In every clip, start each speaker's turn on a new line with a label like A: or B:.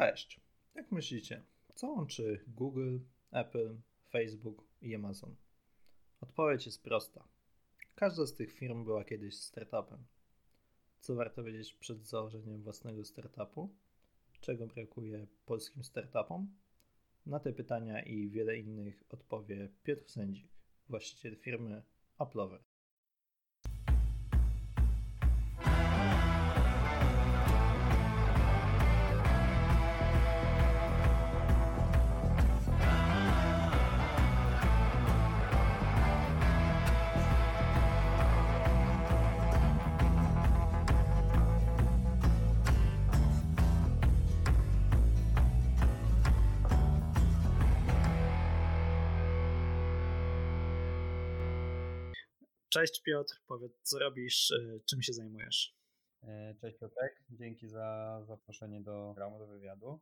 A: Cześć. Jak myślicie, co łączy Google, Apple, Facebook i Amazon? Odpowiedź jest prosta. Każda z tych firm była kiedyś startupem. Co warto wiedzieć przed założeniem własnego startupu? Czego brakuje polskim startupom? Na te pytania i wiele innych odpowie Piotr Sędzik, właściciel firmy Applover. Cześć Piotr, powiedz co robisz, e, czym się zajmujesz?
B: E, cześć Piotrek, dzięki za zaproszenie do programu, do wywiadu.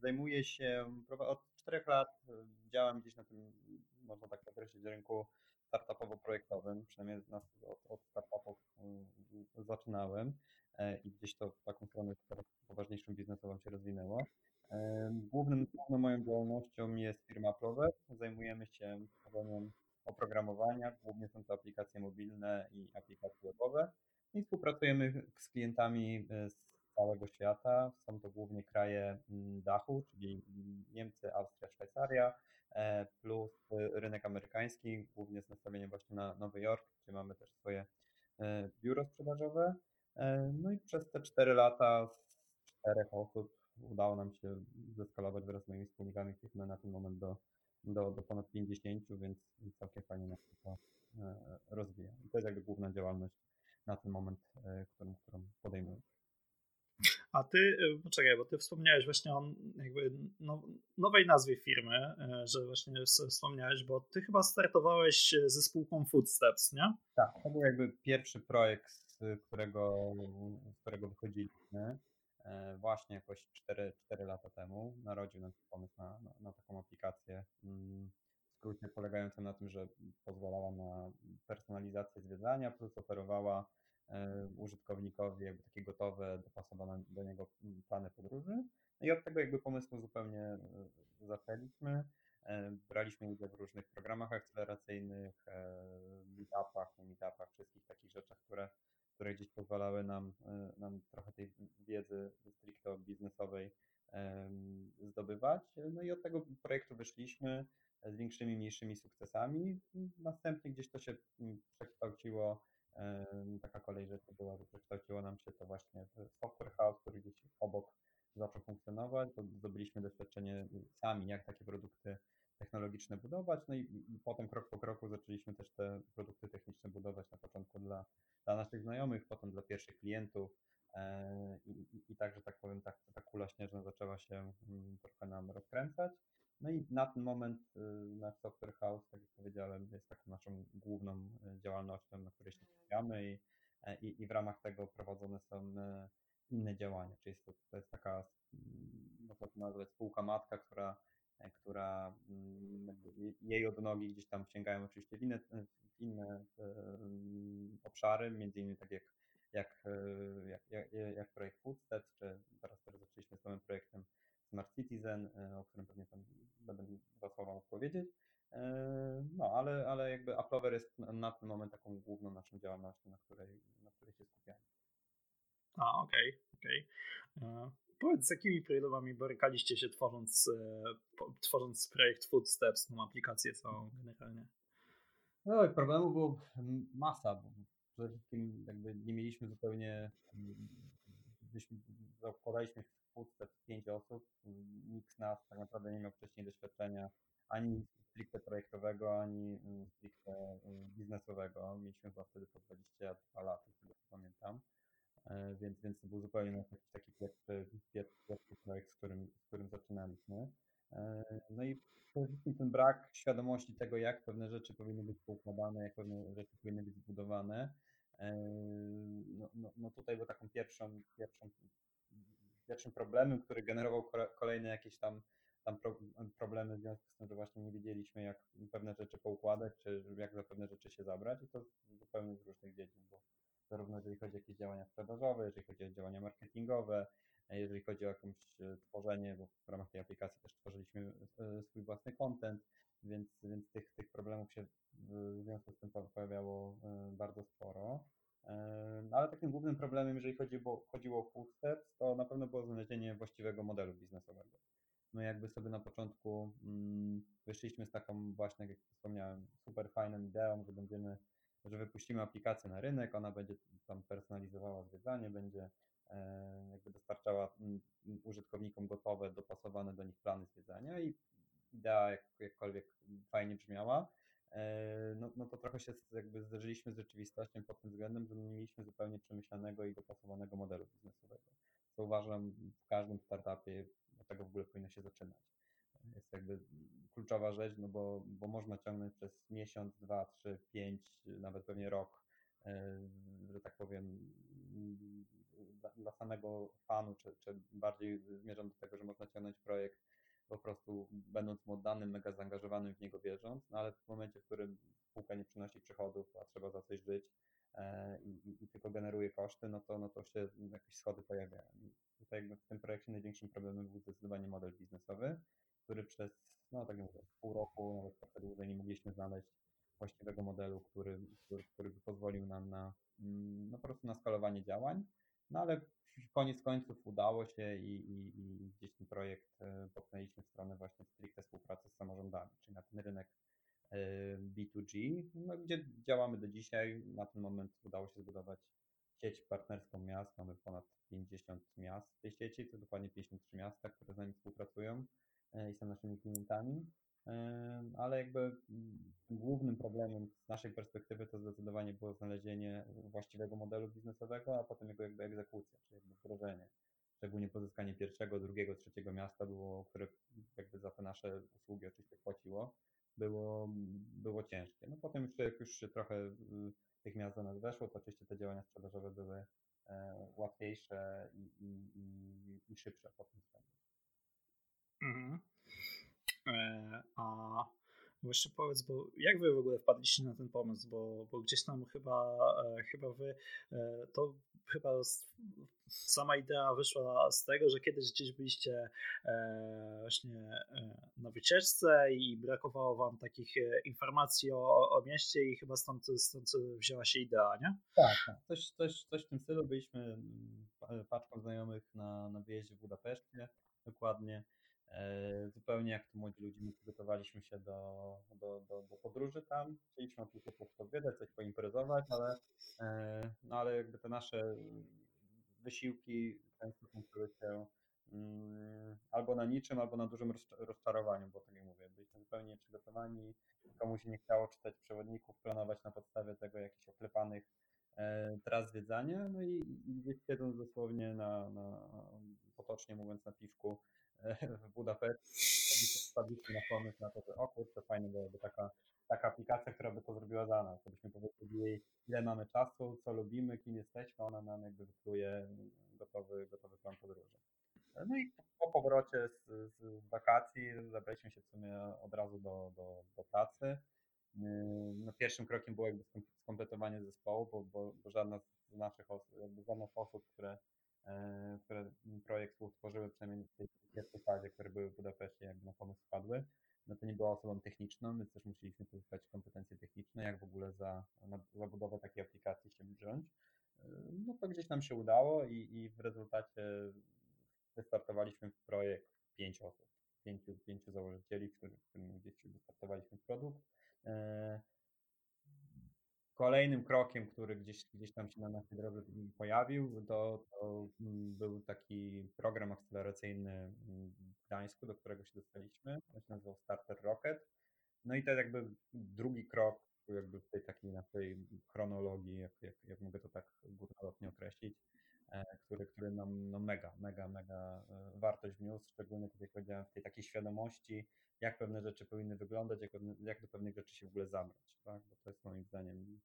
B: Zajmuję się od czterech lat, e, działam gdzieś na tym, można tak określić, rynku startupowo-projektowym, przynajmniej od, od startupów zaczynałem i gdzieś to w taką stronę poważniejszą biznesową się rozwinęło. Głównym, główną moją działalnością jest firma Prover. Zajmujemy się tworzeniem oprogramowania, głównie są to aplikacje mobilne i aplikacje webowe i współpracujemy z klientami e, z całego świata. Są to głównie kraje mm, dachu, czyli Niemcy, Austria, Szwajcaria, e, plus rynek amerykański, głównie z nastawieniem właśnie na Nowy Jork, gdzie mamy też swoje e, biuro sprzedażowe. No i przez te 4 lata z czterech osób udało nam się zeskalować wraz z moimi wspólnikami, jesteśmy na ten moment do do, do ponad 50, więc całkiem fajnie nas to e, rozwija. I to jest jakby główna działalność na ten moment, e, którą, którą podejmuję.
A: A ty, e, poczekaj, bo ty wspomniałeś właśnie o jakby nowej nazwie firmy, że właśnie wspomniałeś, bo ty chyba startowałeś ze spółką Footsteps, nie?
B: Tak, to był jakby pierwszy projekt, z którego, z którego wychodziliśmy. E, właśnie jakoś 4, 4 lata temu narodził nam się pomysł na, na, na taką aplikację. Mm, w skrócie polegającą na tym, że pozwalała na personalizację zwiedzania, plus oferowała e, użytkownikowi jakby takie gotowe, dopasowane do niego mm, plany podróży. No i od tego jakby pomysłu zupełnie e, zaczęliśmy. Braliśmy udział w różnych programach akceleracyjnych, meetupach, meetupach, wszystkich takich rzeczach, które które gdzieś pozwalały nam, e, nam trochę tej wiedzy stricte biznesowej zdobywać. No i od tego projektu wyszliśmy z większymi, mniejszymi sukcesami. Następnie gdzieś to się przekształciło, taka kolej rzeczy była, że przekształciło nam się to właśnie w software house, który gdzieś obok zaczął funkcjonować. Zdobyliśmy doświadczenie sami, jak takie produkty technologiczne budować, no i, potem krok po kroku zaczęliśmy też te produkty techniczne budować na początku dla, dla naszych znajomych, potem dla pierwszych klientów. E, i, i, i tak, że tak powiem, tak, ta kula śnieżna zaczęła się mm, trochę nam rozkręcać. No i na ten moment y, nasz Software House, tak jak powiedziałem, jest taką naszą główną y, działalnością, na której się skupiamy i, e, i, i w ramach tego prowadzone są y, inne działania, czyli jest to, to jest taka, mm, można to nazwać spółka matka, która która mm, jej odnogi gdzieś tam sięgają oczywiście w inne, w inne obszary, między innymi tak jak, jak, e, jak, jak, projekt Footsteps, czy teraz teraz zaczęliśmy z nowym projektem Smart Citizen, e, o którym pewnie tam będę dwa słowa mógł. No, ale, ale jakby Applover jest na ten moment taką główną naszą działalnością, na której, na której się skupiamy.
A: A, okej, okay, okej. Okay. Powiedz, z jakimi problemami borykaliście się tworząc, e, tworząc projekt Footsteps, tą aplikację całą generalnie?
B: No i problemów było masa, bo przede wszystkim jakby nie mieliśmy zupełnie, gdyśmy zakładaliśmy Footsteps pięć osób, nikt z nas tak naprawdę nie miał wcześniej doświadczenia ani stricte projektowego, ani stricte biznesowego. Mieliśmy chyba wtedy po 22 lata, z tego pamiętam. E, więc, więc to był zupełnie taki pierwszy, pierwszy projekt, z którym, z którym zaczynaliśmy. E, no i ten brak świadomości tego, jak pewne rzeczy powinny być poukładane, jak pewne rzeczy powinny być zbudowane. E, no, no, no tutaj był taką pierwszą, pierwszą, pierwszym problemem, który generował kolejne jakieś tam, tam problemy w związku z tym, że właśnie nie wiedzieliśmy, jak pewne rzeczy poukładać, czy jak za pewne rzeczy się zabrać i to zupełnie z różnych dziedzin, bo zarówno jeżeli chodzi o jakieś działania sprzedażowe, jeżeli chodzi o działania marketingowe, jeżeli chodzi o jakieś tworzenie, bo w ramach tej aplikacji też tworzyliśmy swój własny content, więc, więc tych, tych problemów się w związku z tym pojawiało bardzo sporo. No, ale takim głównym problemem, jeżeli chodziło, chodziło o Footsteps, to na pewno było znalezienie właściwego modelu biznesowego. No jakby sobie na początku mm, wyszliśmy z taką właśnie, jak wspomniałem, super fajną ideą, że będziemy, że wypuścimy aplikację na rynek, ona będzie tam personalizowała zwiedzanie, będzie e, jakby dostarczała użytkownikom gotowe, dopasowane do nich plany zwiedzania i idea jak, jakkolwiek fajnie brzmiała, e, no, no to trochę się jakby zderzyliśmy z rzeczywistością pod tym względem, że nie mieliśmy zupełnie przemyślanego i dopasowanego modelu biznesowego. Co uważam w każdym startupie od tego w ogóle powinno się zaczynać. Jest jakby kluczowa rzecz, no bo, bo można ciągnąć przez miesiąc, dwa, trzy, pięć, nawet pewnie rok, e, że tak powiem, dla, dla samego fanu, czy, czy bardziej zmierzam do tego, że można ciągnąć projekt po prostu będąc mu oddanym, mega zaangażowanym w niego wierząc, no ale w momencie, w którym spółka nie przynosi przychodów, a trzeba za coś żyć e, i, i, tylko generuje koszty, no to, no to się jakieś schody pojawiają. I tutaj w tym projekcie największym problemem był zdecydowanie model biznesowy, który przez, no tak mówię, pół roku, nawet trochę dłużej nie mogliśmy znaleźć właściwego modelu, który, który, który by pozwolił nam na, mm, no po prostu na skalowanie działań. No ale koniec końców udało się i, i, i gdzieś ten projekt e, popchnęliśmy w stronę właśnie stricte współpracy z samorządami, czyli na ten rynek e, B2G, no, gdzie działamy do dzisiaj. Na ten moment udało się zbudować sieć partnerską miast. Mamy ponad 50 miast w tej sieci, to dokładnie 53 miasta, które z nami współpracują i są naszymi klientami. Ale jakby mm, głównym problemem z naszej perspektywy to zdecydowanie było znalezienie właściwego modelu biznesowego, a potem jego jakby egzekucja, czyli jakby wdrożenie. Szczególnie pozyskanie pierwszego, drugiego, trzeciego miasta było, które jakby za te nasze usługi oczywiście płaciło, było, było ciężkie. No potem już jak już trochę y, tych miast do nas weszło, to oczywiście te działania sprzedażowe były e, łatwiejsze i, i, i, i szybsze względem. Mhm.
A: E, a Właśnie powiedz, bo jak wy w ogóle wpadliście na ten pomysł, bo, bo gdzieś tam chyba, e, chyba wy, e, to chyba sama idea wyszła z tego, że kiedyś gdzieś byliście właśnie na wycieczce i brakowało wam takich informacji o, o mieście i chyba stąd, stąd wzięła się idea, nie?
B: Tak, tak. Coś, coś, coś w tym stylu. Byliśmy mm, paczką znajomych na, na wyjeździe w Budapeszcie, dokładnie. E, zupełnie jak to młodzi ludzie, my przygotowaliśmy się do, do, do, do podróży tam. Chcieliśmy tylko podwiedzać, coś poimprezować, ale, e, no ale jakby te nasze wysiłki często kończyły się mm, albo na niczym, albo na dużym rozczarowaniu, bo tak jak mówię, byliśmy zupełnie nieprzygotowani, komu się nie chciało czytać przewodników, planować na podstawie tego jakichś oklepanych e, tras zwiedzania, no i gdzieś siedząc dosłownie na, na, potocznie mówiąc na piwku, w Budapeszcie, wpadliśmy na pomysł na to, że o kurczę, fajnie byłaby taka, taka aplikacja, która by to zrobiła za nas. Gdybyśmy powiedzieli jej, ile mamy czasu, co lubimy, kim jesteśmy, ona nam jakby wypluje gotowy, gotowy plan podróży. No i po powrocie z, z wakacji zabraliśmy się w sumie od razu do, do, do pracy. No, pierwszym krokiem było jakby skompletowanie zespołu, bo, bo, bo żadna z naszych osób, jakby żadna z osób, które które projekt współtworzyły, przynajmniej w tej pierwszej fazie, które były w Budapeszcie, jakby na pomysł wpadły, no to nie była osobą techniczną, więc też musieliśmy pozyskać kompetencje techniczne, jak w ogóle za, za budowę takiej aplikacji się wziąć. E, no to gdzieś nam się udało i, i w rezultacie wystartowaliśmy w projekt pięć osób, pięciu, pięciu założycieli, w którym, w którym gdzieś wystartowaliśmy w produkt. Kolejnym krokiem, który gdzieś, gdzieś tam się na naszej drodze pojawił, to, to mm, był taki program akceleracyjny mm, w Gdańsku, do którego się dostaliśmy. On się nazywał Starter Rocket. No i to jakby drugi krok jakby w tej takiej naszej chronologii, jak, jak, jak mogę to tak górnolotnie określić, który, który nam no mega, mega, mega e, wartość wniósł, szczególnie tak jak powiedziałem, w tej takiej świadomości, jak pewne rzeczy powinny wyglądać, jak, jak do pewnych rzeczy się w ogóle zabrać, tak? bo to jest moim zdaniem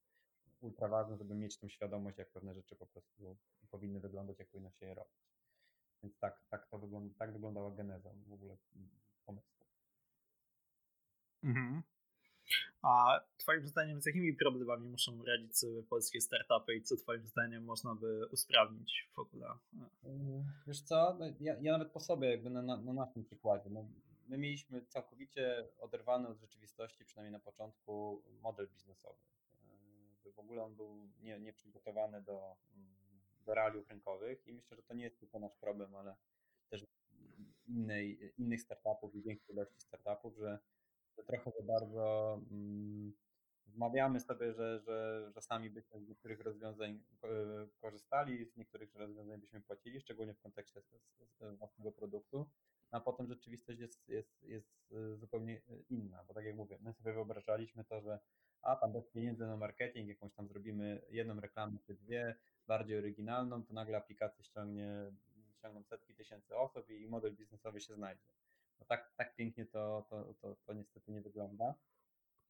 B: ultra ważne, żeby mieć tą świadomość, jak pewne rzeczy po prostu powinny wyglądać, jak powinno się je robić. Więc tak, tak to wygląda, tak wyglądała geneza w ogóle pomysłu.
A: Mhm. A Twoim zdaniem, z jakimi problemami muszą radzić sobie polskie startupy i co Twoim zdaniem można by usprawnić w ogóle?
B: Wiesz co, no, ja, ja nawet po sobie, jakby na, na, na naszym przykładzie. No, my mieliśmy całkowicie oderwany od rzeczywistości, przynajmniej na początku, model biznesowy. W ogóle on był nie, nieprzygotowany do, mm, do realiów rynkowych i myślę, że to nie jest tylko nasz problem, ale też innej, innych startupów i większej ilości startupów, że trochę za bardzo um, wmawiamy sobie, że, że, że sami byśmy z niektórych rozwiązań korzystali, z niektórych rozwiązań byśmy płacili, szczególnie w kontekście własnego produktu, a potem rzeczywistość jest, jest, jest e, zupełnie inna, bo tak jak mówię, my sobie wyobrażaliśmy to, że a tam bez pieniędzy na marketing, jakąś tam zrobimy jedną reklamę czy dwie, bardziej oryginalną, to nagle aplikacja ściągnie ściągną setki tysięcy osób i model biznesowy się znajdzie. No tak, tak pięknie to, to, to, to niestety nie wygląda.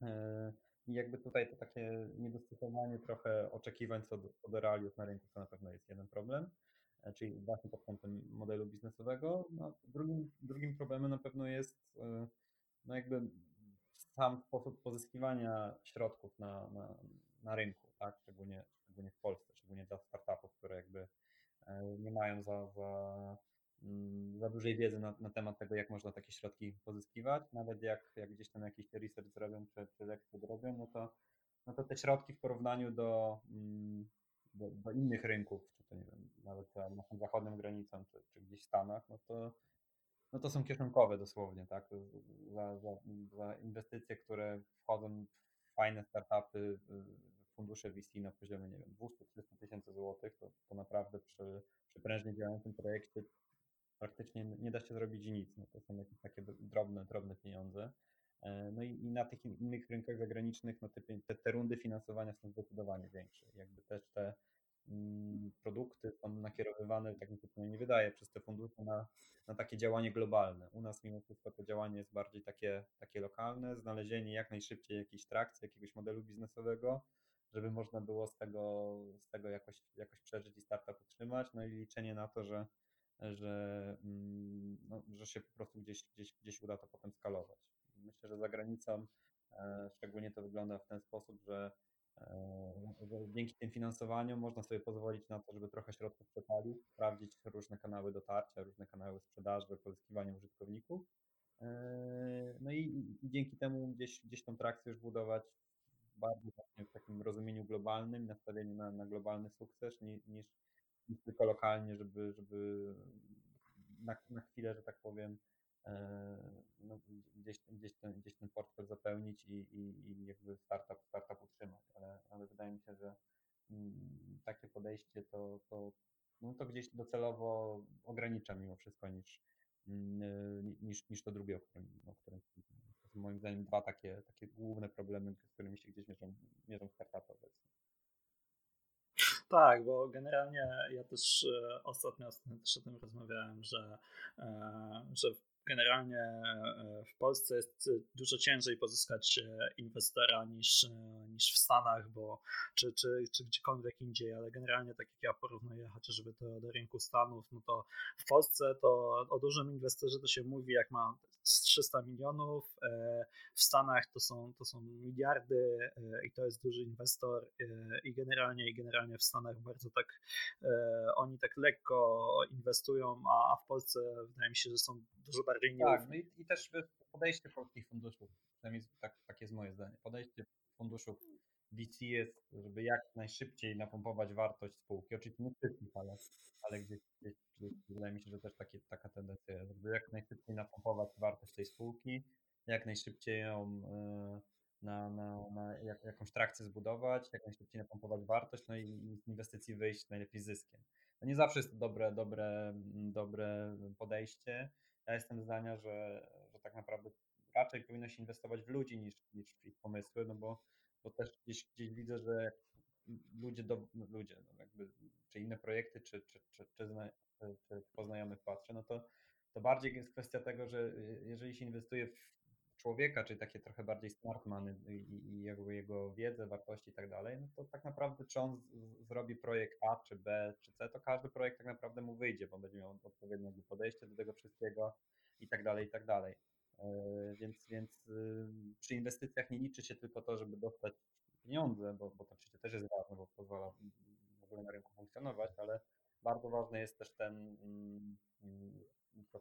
B: E, I jakby tutaj to takie niedostosowanie trochę oczekiwań co do, co do realiów na rynku to na pewno jest jeden problem, e, czyli właśnie pod kątem modelu biznesowego. No, drugim, drugim problemem na pewno jest e, no jakby sam sposób pozyskiwania środków na, na, na rynku, tak? szczególnie, szczególnie w Polsce, szczególnie dla startupów, które jakby nie mają za, za, za dużej wiedzy na, na, temat tego, jak można takie środki pozyskiwać. Nawet jak, jak gdzieś tam jakiś research zrobią, czy, czy lekcje robią, no to, no to te środki w porównaniu do, mm, do, do, innych rynków, czy to nie wiem, nawet za naszą zachodnią granicą, czy, czy gdzieś w Stanach, no to, no to są kieszonkowe dosłownie, tak? Za, za, za inwestycje, które wchodzą w fajne startupy, fundusze VC na poziomie, nie wiem, 200-300 tysięcy złotych, to, to naprawdę przy, przy prężnie działającym projekcie praktycznie nie da się zrobić nic. No to są jakieś takie drobne, drobne pieniądze. E, no i, i na tych innych rynkach zagranicznych no te, te, te rundy finansowania są zdecydowanie większe. Jakby też te mm, produkty są nakierowywane, tak mi się nie wydaje, przez te fundusze na, na takie działanie globalne. U nas mimo wszystko to działanie jest bardziej takie, takie lokalne, znalezienie jak najszybciej jakiejś trakcji, jakiegoś modelu biznesowego, żeby można było z tego, z tego jakoś, jakoś przeżyć i startup utrzymać, no i liczenie na to, że, że, mm, no, że się po prostu gdzieś, gdzieś, gdzieś uda to potem skalować. Myślę, że za granicą e, szczególnie to wygląda w ten sposób, że, e, dzięki tym finansowaniom można sobie pozwolić na to, żeby trochę środków przepalić, sprawdzić różne kanały dotarcia, różne kanały sprzedaży, pozyskiwania użytkowników. E, no i, dzięki temu gdzieś, gdzieś tą trakcję już budować bardziej w takim rozumieniu globalnym, nastawieniu na, na globalny sukces niż tylko lokalnie, żeby, żeby na, na chwilę, że tak powiem, e, no, gdzieś, gdzieś, ten, gdzieś ten portfel zapełnić i, i, i jakby startup, startup utrzymać. Ale, ale wydaje mi się, że mm, takie podejście to, to, no, to gdzieś docelowo ogranicza mimo wszystko niż, mm, niż, niż to drugie, o którym, o którym moim zdaniem dwa takie, takie główne problemy, z którymi się gdzieś mierzą, mierzą startupy obecnie.
A: Tak, bo generalnie ja też e, ostatnio też o tym rozmawiałem, że, e, że generalnie e, w Polsce jest dużo ciężej pozyskać inwestora niż, niż w Stanach, bo czy, czy, czy gdziekolwiek indziej, ale generalnie tak jak ja porównuję chociażby to do rynku Stanów, no to w Polsce to o dużym inwestorze to się mówi, jak ma 300 milionów, e, w Stanach to są, to są miliardy e, i to jest duży inwestor e, i generalnie, i generalnie w Stanach bardzo tak, oni tak lekko inwestują, a w Polsce wydaje mi się, że są dużo bardziej
B: nieufni. Tak, no i, i też podejście polskich funduszów, przynajmniej tak, tak jest moje zdanie, podejście funduszów VC jest, żeby jak najszybciej napompować wartość spółki. Oczywiście nie wszystkich, ale, ale gdzieś, gdzieś, gdzieś wydaje mi się, że też takie, taka tendencja jest, żeby jak najszybciej napompować wartość tej spółki, jak najszybciej ją e, na, na, na jak, jakąś trakcję zbudować, jak najszybciej napompować wartość, no i z inwestycji wyjść najlepiej zyskiem. No nie zawsze jest to dobre, dobre, dobre podejście. Ja jestem zdania, że, że tak naprawdę raczej powinno się inwestować w ludzi niż, niż w ich pomysły, no bo bo też gdzieś, gdzieś widzę, że ludzie, do, no ludzie no jakby, czy inne projekty, czy, czy, czy, czy, zna, czy, no to, to bardziej jest kwestia tego, że y, jeżeli się inwestuje w człowieka, czyli takie trochę bardziej smartmany i, i jakby jego wiedzę, wartości i tak dalej, no to tak naprawdę czy on z, zrobi projekt A, czy B, czy C, to każdy projekt tak naprawdę mu wyjdzie, bo będzie miał odpowiednie podejście do tego wszystkiego i tak dalej, i tak dalej. Więc, więc przy inwestycjach nie liczy się tylko to, żeby dostać pieniądze, bo, bo to oczywiście też jest ważne, bo pozwala w ogóle na rynku funkcjonować, ale bardzo ważny jest też ten, mm, mm,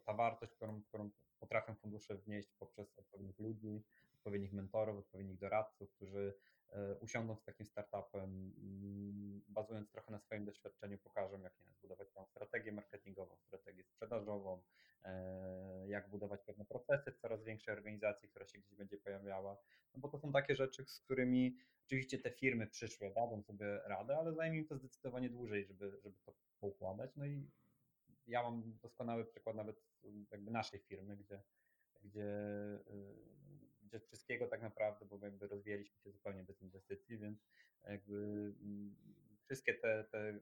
B: ta wartość, którą, którą potrafią fundusze wnieść poprzez odpowiednich ludzi, odpowiednich mentorów, odpowiednich doradców, którzy e, usiądą z takim startupem, mm, bazując trochę na swoim doświadczeniu, pokażą, jak nie zbudować tą strategię marketingową, strategię sprzedażową, e, jak budować pewne procesy w coraz większej organizacji, która się gdzieś będzie pojawiała. No bo to są takie rzeczy, z którymi oczywiście te firmy przyszłe dadzą sobie radę, ale zajmie im to zdecydowanie dłużej, żeby, żeby to poukładać. No i ja mam doskonały przykład nawet jakby naszej firmy, gdzie, gdzie, gdzie wszystkiego tak naprawdę, bo jakby rozwijaliśmy się zupełnie bez inwestycji, więc jakby mm, wszystkie te, te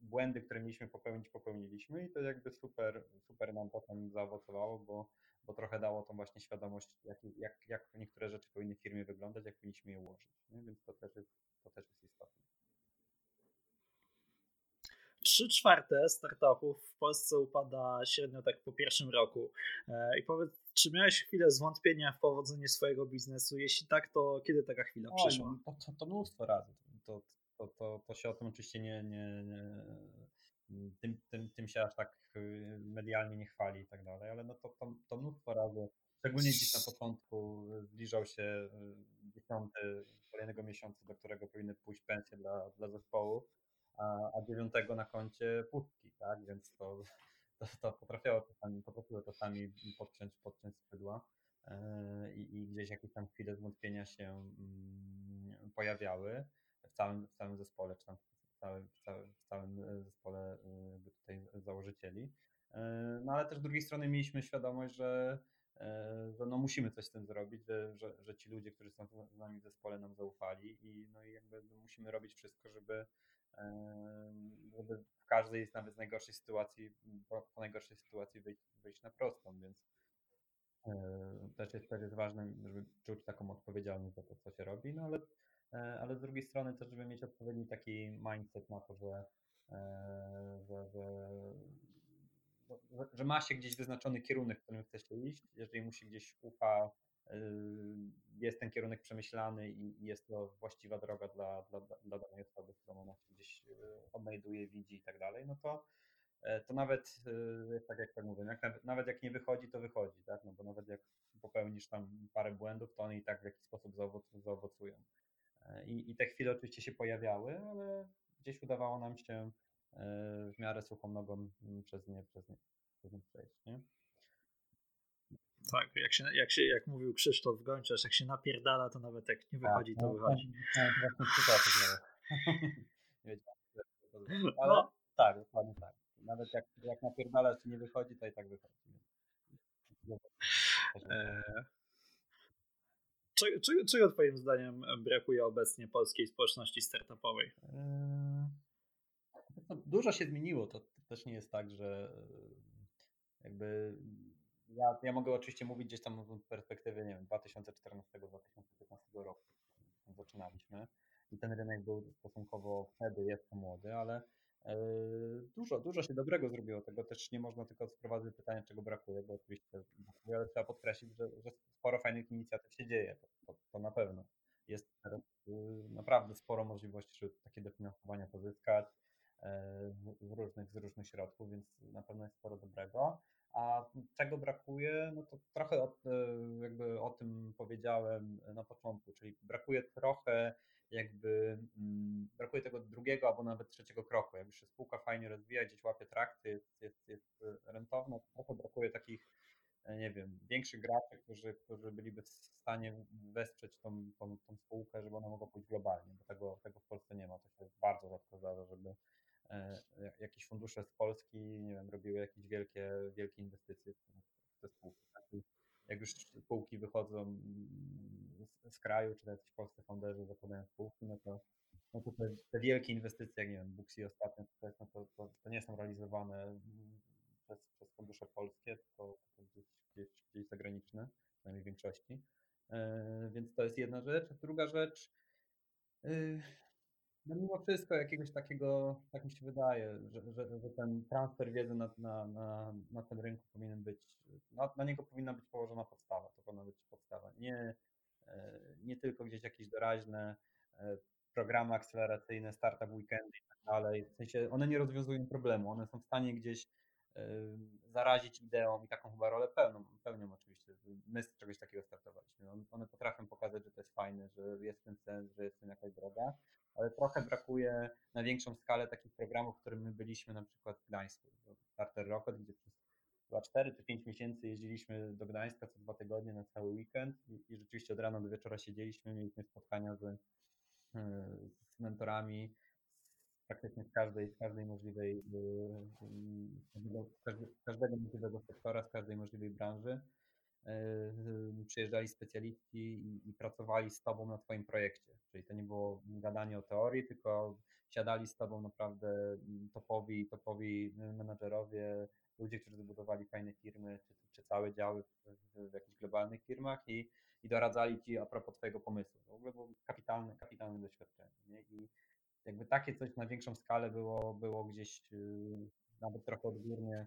B: błędy, które mieliśmy popełnić, popełniliśmy i to jakby super, super nam potem zaowocowało, bo, bo trochę dało tą właśnie świadomość, jak, jak, jak niektóre rzeczy powinny w firmie wyglądać, jak powinniśmy je ułożyć. Nie? Więc to też jest, to też jest istotne.
A: Trzy czwarte startupów w Polsce upada średnio tak po pierwszym roku. E, I powiedz, czy miałeś chwilę zwątpienia w powodzenie swojego biznesu? Jeśli tak, to kiedy taka chwila przyszła?
B: to, to, to mnóstwo razy. To, to, to, to się o tym oczywiście nie, nie, nie tym, tym, tym się aż tak y, medialnie nie chwali i tak dalej, ale no to, to, to mnóstwo razy, szczególnie gdzieś na początku zbliżał się y, dziesiąty kolejnego miesiąca, do którego powinny pójść pensje dla, dla zespołu, a, a dziewiątego na koncie pustki, tak, więc to, to, to potrafiło czasami, potrafiło czasami podciąć, podciąć skrzydła e, i, i gdzieś jakieś tam chwile zwątpienia się mm, pojawiały w całym, w całym zespole, czy tam w całym, w całym, w całym e, zespole e, tutaj założycieli. No ale też z drugiej strony mieliśmy świadomość, że, że no musimy coś z tym zrobić, że, że, że ci ludzie, którzy są z nami w zespole nam zaufali i, no i jakby musimy robić wszystko, żeby, żeby w każdej nawet z najgorszej sytuacji, po, najgorszej sytuacji wyjść, wyjść na prostą, więc też jest, też jest ważne, żeby czuć taką odpowiedzialność za to, co się robi, no ale, e, ale z drugiej strony też, żeby mieć odpowiedni taki mindset na to, e, że, że, że, że ma się gdzieś wyznaczony kierunek, w którym chce się iść, jeżeli mu się gdzieś ufa jest ten kierunek przemyślany i jest to właściwa droga dla, dla, dla danej osoby, którą ona gdzieś e, odnajduje, widzi i tak dalej, no to, e, to nawet, e, tak jak tak mówię, jak nawet, jak nie wychodzi, to wychodzi, tak? No bo nawet jak popełnisz tam parę błędów, to one i tak w jakiś sposób zaowocują. I, I te chwile oczywiście się pojawiały, ale gdzieś udawało nam się w miarę suchą nogą przez nie, przez nie, przez nie przejść, nie?
A: Tak, jak, się, jak, się, jak mówił Krzysztof Gończarz, jak się napierdala, to nawet jak nie wychodzi, tak, to no, wychodzi. Tak,
B: Ale no. tak, dokładnie tak. Nawet jak, jak napierdala, czy nie wychodzi, to i tak wychodzi.
A: Eee, czego, czego, czego Twoim zdaniem brakuje obecnie polskiej społeczności startupowej? Eee,
B: dużo się zmieniło. To też nie jest tak, że jakby ja, ja mogę oczywiście mówić gdzieś tam w perspektywie, nie wiem, 2014-2015 roku, zaczynaliśmy i ten rynek był stosunkowo wtedy jeszcze młody, ale e, dużo, dużo się dobrego zrobiło. Tego też nie można tylko sprowadzać pytania, czego brakuje, bo oczywiście ale trzeba podkreślić, że, że sporo fajnych inicjatyw się dzieje, to, to, na pewno. Jest y, naprawdę sporo możliwości, żeby takie dofinansowania pozyskać e, z różnych, z różnych środków, więc na pewno jest sporo dobrego. A czego brakuje, no to trochę o, e, jakby o tym powiedziałem na początku, czyli brakuje trochę jakby, mm, brakuje tego drugiego albo nawet trzeciego kroku. Jakby się spółka fajnie rozwija, gdzieś łapie trakty, jest, jest, jest rentowna, to trochę brakuje takich, e, nie wiem, większych graczy, którzy, którzy byliby w stanie wesprzeć tą, tą, tą spółkę, żeby ona mogła pójść globalnie, bo tego, tego w Polsce nie ma. To się bardzo rzadko zdarza, żeby E, jakieś fundusze z Polski, nie wiem, robiły jakieś wielkie, wielkie inwestycje w te spółki. Tak? Jak już spółki wychodzą z, z kraju, czy jacyś polscy fonderzy zakładają spółki, no to, no to te, te, wielkie inwestycje, jak nie wiem, Buxi ostatnio, no to, to, to, nie są realizowane przez, przez fundusze polskie, to gdzieś, gdzieś, gdzieś zagraniczne, przynajmniej w większości. E, więc to jest jedna rzecz. Druga rzecz, y, No mimo wszystko jakiegoś takiego, tak mi się wydaje, że, że, że ten transfer wiedzy na, na, na, na tym rynku powinien być, na, na niego powinna być położona podstawa, to powinna być podstawa. Nie, e, nie tylko gdzieś jakieś doraźne e, programy akceleracyjne, startup weekendy i tak dalej. W sensie one nie rozwiązują problemu, one są w stanie gdzieś zarazić ideą i taką chyba rolę pełną, pełnią oczywiście. My z czegoś takiego startowaliśmy. One potrafią pokazać, że to jest fajne, że jest tym sens, że jest w tym jakaś droga, ale trochę brakuje na większą skalę takich programów, w którym my byliśmy na przykład w Gdańsku. Starter Rocket, gdzie przez chyba 4 czy 5 miesięcy jeździliśmy do Gdańska co dwa tygodnie na cały weekend i, i rzeczywiście od rana do wieczora siedzieliśmy, mieliśmy spotkania z, z mentorami, praktycznie z każdej, z każdej możliwej, z każdego możliwego sektora, z każdej możliwej branży. Przyjeżdżali specjaliści i, pracowali z tobą na twoim projekcie. Czyli to nie było gadanie o teorii, tylko siadali z tobą naprawdę topowi, topowi menadżerowie, ludzie, którzy zbudowali fajne firmy, czy, czy całe działy w, w, w jakichś globalnych firmach i, i doradzali ci a propos twojego pomysłu. W ogóle było kapitalne, kapitalne doświadczenie. Nie? I jakby takie coś na większą skalę było, było gdzieś nawet trochę odgórnie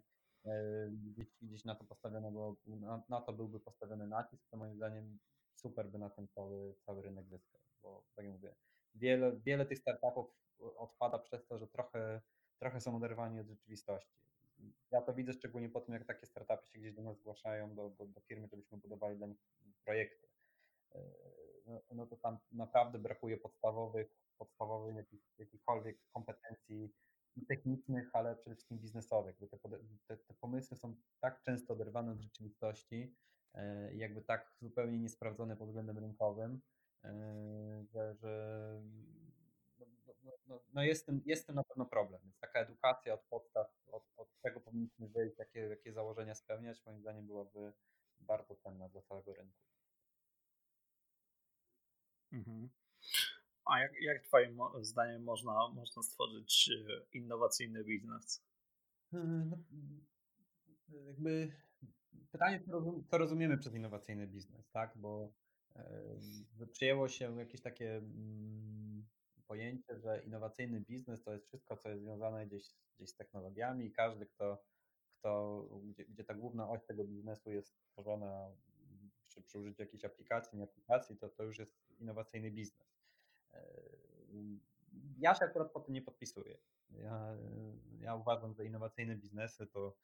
B: gdzieś, gdzieś na to postawione, bo na, na, to byłby postawiony nacisk, to moim zdaniem super by na ten cały, cały rynek zyskał, bo tak jak mówię, wiele, wiele tych startupów odpada przez to, że trochę, trochę są oderwani od rzeczywistości. Ja to widzę szczególnie po tym, jak takie startupy się gdzieś do nas zgłaszają, do, do, do firmy, żebyśmy budowali dla nich projekty. Y, no, no to tam naprawdę brakuje podstawowych podstawowych jakich, jakichkolwiek kompetencji technicznych, ale przede wszystkim biznesowych. Te, te, te pomysły są tak często oderwane od rzeczywistości, e, jakby tak zupełnie niesprawdzone pod względem rynkowym, e, że, że no, no, no, no jest, tym, jest tym na pewno problem. Więc taka edukacja od podstaw, od, od czego powinniśmy wyjść, jakie, jakie założenia spełniać, moim zdaniem byłaby bardzo cenna dla całego rynku.
A: Mhm. A jak, jak Twoim zdaniem można, można stworzyć e, innowacyjny biznes?
B: Hmm, no, jakby pytanie, co rozumiemy przez innowacyjny biznes, tak? Bo przyjęło się jakieś takie mm, pojęcie, że innowacyjny biznes to jest wszystko, co jest związane gdzieś, gdzieś z technologiami i każdy, kto, kto gdzie, gdzie ta główna oś tego biznesu jest tworzona przy, przy użyciu jakiejś aplikacji, nie aplikacji, to, to już jest innowacyjny biznes. Ja się akurat po tym nie podpisuję. Ja, ja uważam, że innowacyjne biznesy to,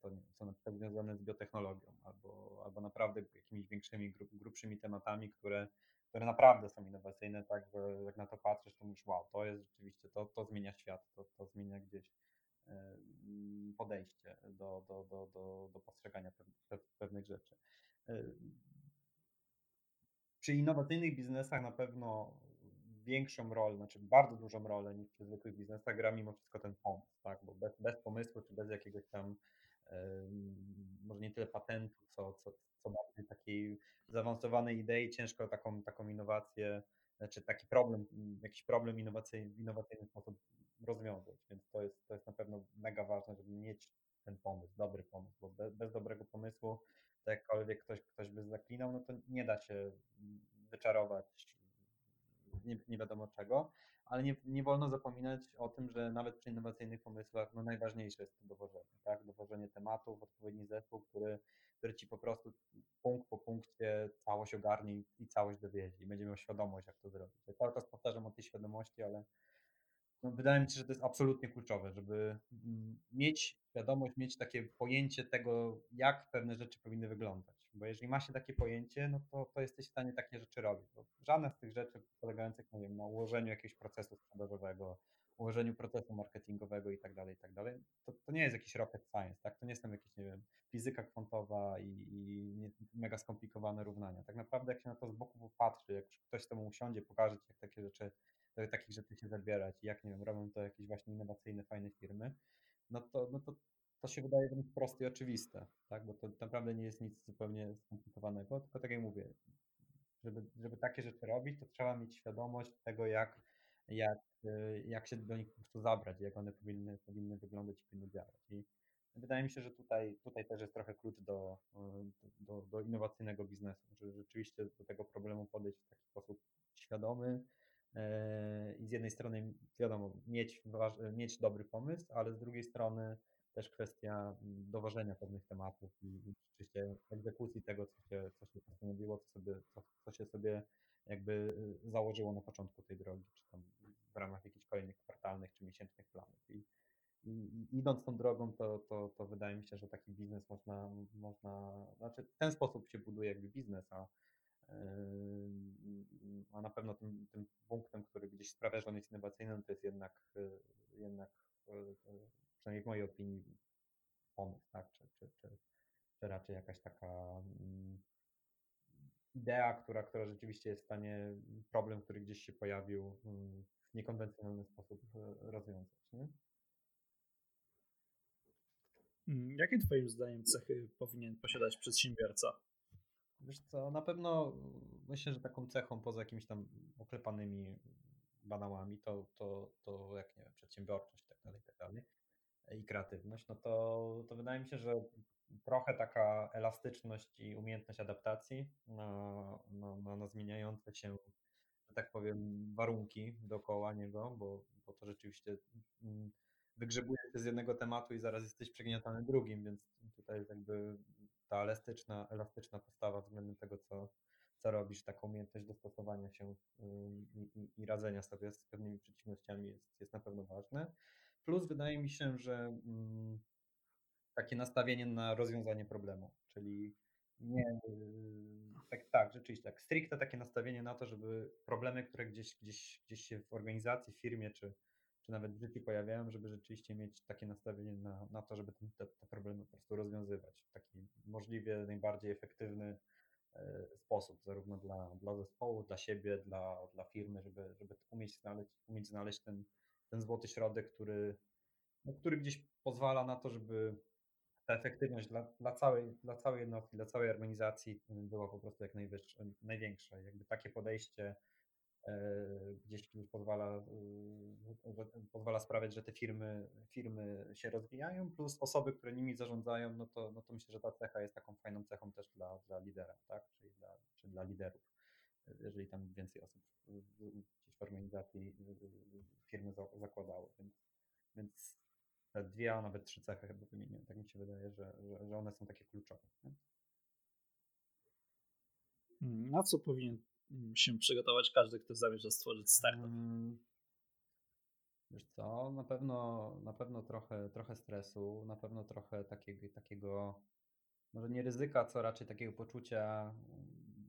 B: to są na przykład związane z biotechnologią albo, albo naprawdę jakimiś większymi, grub, grubszymi tematami, które, które naprawdę są innowacyjne, tak, że jak na to patrzysz, to mówisz, wow, to jest rzeczywiście, to, to zmienia świat, to, to zmienia gdzieś podejście do, do, do, do, do postrzegania pewnych rzeczy. Przy innowacyjnych biznesach na pewno większą rolę, znaczy bardzo dużą rolę niż przy zwykłych biznesach gra mimo wszystko ten pomysł, tak? bo bez, bez pomysłu czy bez jakiegoś tam może nie tyle patentu, co, co, co bardziej takiej zaawansowanej idei, ciężko taką, taką innowację, znaczy taki problem, jakiś problem innowacyjny, w innowacyjny sposób rozwiązać, więc to jest, to jest na pewno mega ważne, żeby mieć ten pomysł, dobry pomysł, bo bez, bez dobrego pomysłu to jakkolwiek ktoś, ktoś by zaklinał, no to nie da się wyczarować nie, czego, ale nie, nie wolno zapominać o tym, że nawet przy innowacyjnych pomysłach no najważniejsze jest to dowożenie, tak? Dowożenie tematów, odpowiedni zespół, który, który ci po prostu punkt po punkcie całość ogarnie i całość dowiezie i będzie miał świadomość, jak to zrobić. Ja cały czas powtarzam o tej świadomości, ale no, wydaje mi się, że to jest absolutnie kluczowe, żeby mm, mieć świadomość, mieć takie pojęcie tego, jak pewne rzeczy powinny wyglądać. Bo jeżeli ma się takie pojęcie, no to, to jesteś w stanie takie rzeczy robić. Bo żadna z tych rzeczy polegających nie wiem, na ułożeniu jakiegoś procesu sprzedażowego, ułożeniu procesu marketingowego i tak dalej, i tak dalej, to, to nie jest jakiś rocket science, tak? To nie są jakieś, nie wiem, fizyka kwantowa i, i mega skomplikowane równania. Tak naprawdę jak się na to z boku popatrzy, jak ktoś tobą usiądzie, pokaże ci, jak takie rzeczy takich rzeczy się zabierać jak, nie wiem, robią to jakieś właśnie innowacyjne, fajne firmy, no to, no to, to się wydaje wręcz proste i oczywiste, tak? bo to naprawdę nie jest nic zupełnie skomplikowanego, tylko tak jak mówię, żeby, żeby takie rzeczy robić, to trzeba mieć świadomość tego, jak, jak, jak się do nich po prostu zabrać, jak one powinny, powinny wyglądać i powinny działać. I wydaje mi się, że tutaj, tutaj też jest trochę klucz do, do, do innowacyjnego biznesu, żeby rzeczywiście do tego problemu podejść w taki sposób świadomy, E, I z jednej strony, wiadomo, mieć, mieć dobry pomysł, ale z drugiej strony też kwestia dowożenia pewnych tematów i, rzeczywiście egzekucji tego, co się, co się postanowiło, co, sobie, co, co się sobie jakby założyło na początku tej drogi, czy tam w ramach jakichś kolejnych kwartalnych czy miesięcznych planów. I, i idąc tą drogą, to, to, to wydaje mi się, że taki biznes można, można, znaczy w ten sposób się buduje jakby biznes, a, a na pewno tym, tym punktem, który gdzieś sprawia, że on jest innowacyjny, to jest jednak, jednak przynajmniej w mojej opinii pomysł, tak? czy, czy, czy, czy raczej jakaś taka mm, idea, która, która rzeczywiście jest w stanie problem, który gdzieś się pojawił mm, w niekonwencjonalny sposób e, rozwiązać. Nie?
A: Mm, jakie Twoim zdaniem cechy powinien posiadać przedsiębiorca?
B: Wiesz co, na pewno myślę, że taką cechą poza jakimiś tam oklepanymi banałami, to, to, to jak nie wiem, przedsiębiorczość i tak dalej, tak i kreatywność, no to, to wydaje mi się, że trochę taka elastyczność i umiejętność adaptacji na, na, na zmieniające się, że tak powiem, warunki dookoła niego, bo, bo to rzeczywiście mm, wygrzebuje się z jednego tematu i zaraz jesteś przegniatany drugim, więc tutaj jakby ta elastyczna, elastyczna postawa względem tego, co, co robisz, taka umiejętność dostosowania się i, i, i radzenia sobie z pewnymi przeciwnościami jest, jest na pewno ważne. Plus wydaje mi się, że mm, takie nastawienie na rozwiązanie problemu, czyli nie, tak, tak, rzeczywiście, tak, stricte takie nastawienie na to, żeby problemy, które gdzieś, gdzieś, gdzieś się w organizacji, firmie, czy, czy nawet w życiu pojawiają, żeby rzeczywiście mieć takie nastawienie na, na to, żeby te, te problemy po prostu rozwiązywać w taki możliwie najbardziej efektywny e, sposób, zarówno dla, dla zespołu, dla siebie, dla, dla firmy, żeby, żeby umieć znaleźć, umieć znaleźć ten, ten złoty środek, który, no, który gdzieś pozwala na to, żeby ta efektywność dla, dla, całej, dla całej jednostki, dla całej organizacji była po prostu jak największa. Jakby takie podejście e, gdzieś pozwala, e, pozwala sprawiać, że te firmy, firmy się rozwijają, plus osoby, które nimi zarządzają, no to, no to myślę, że ta cecha jest taką fajną cechą też dla, dla lidera, tak? Czyli dla, czy dla liderów. Jeżeli tam więcej osób gdzieś w organizacji firmy zakładało. Więc, więc te dwie, a nawet trzy cechy chyba wymieniłem. Tak mi się wydaje, że, że, że one są takie kluczowe. Nie?
A: Na co powinien się przygotować każdy, kto zamierza stworzyć startup? Hmm.
B: Wiesz co, na pewno, na pewno trochę, trochę stresu, na pewno trochę takiego, takiego, może nie ryzyka, co raczej takiego poczucia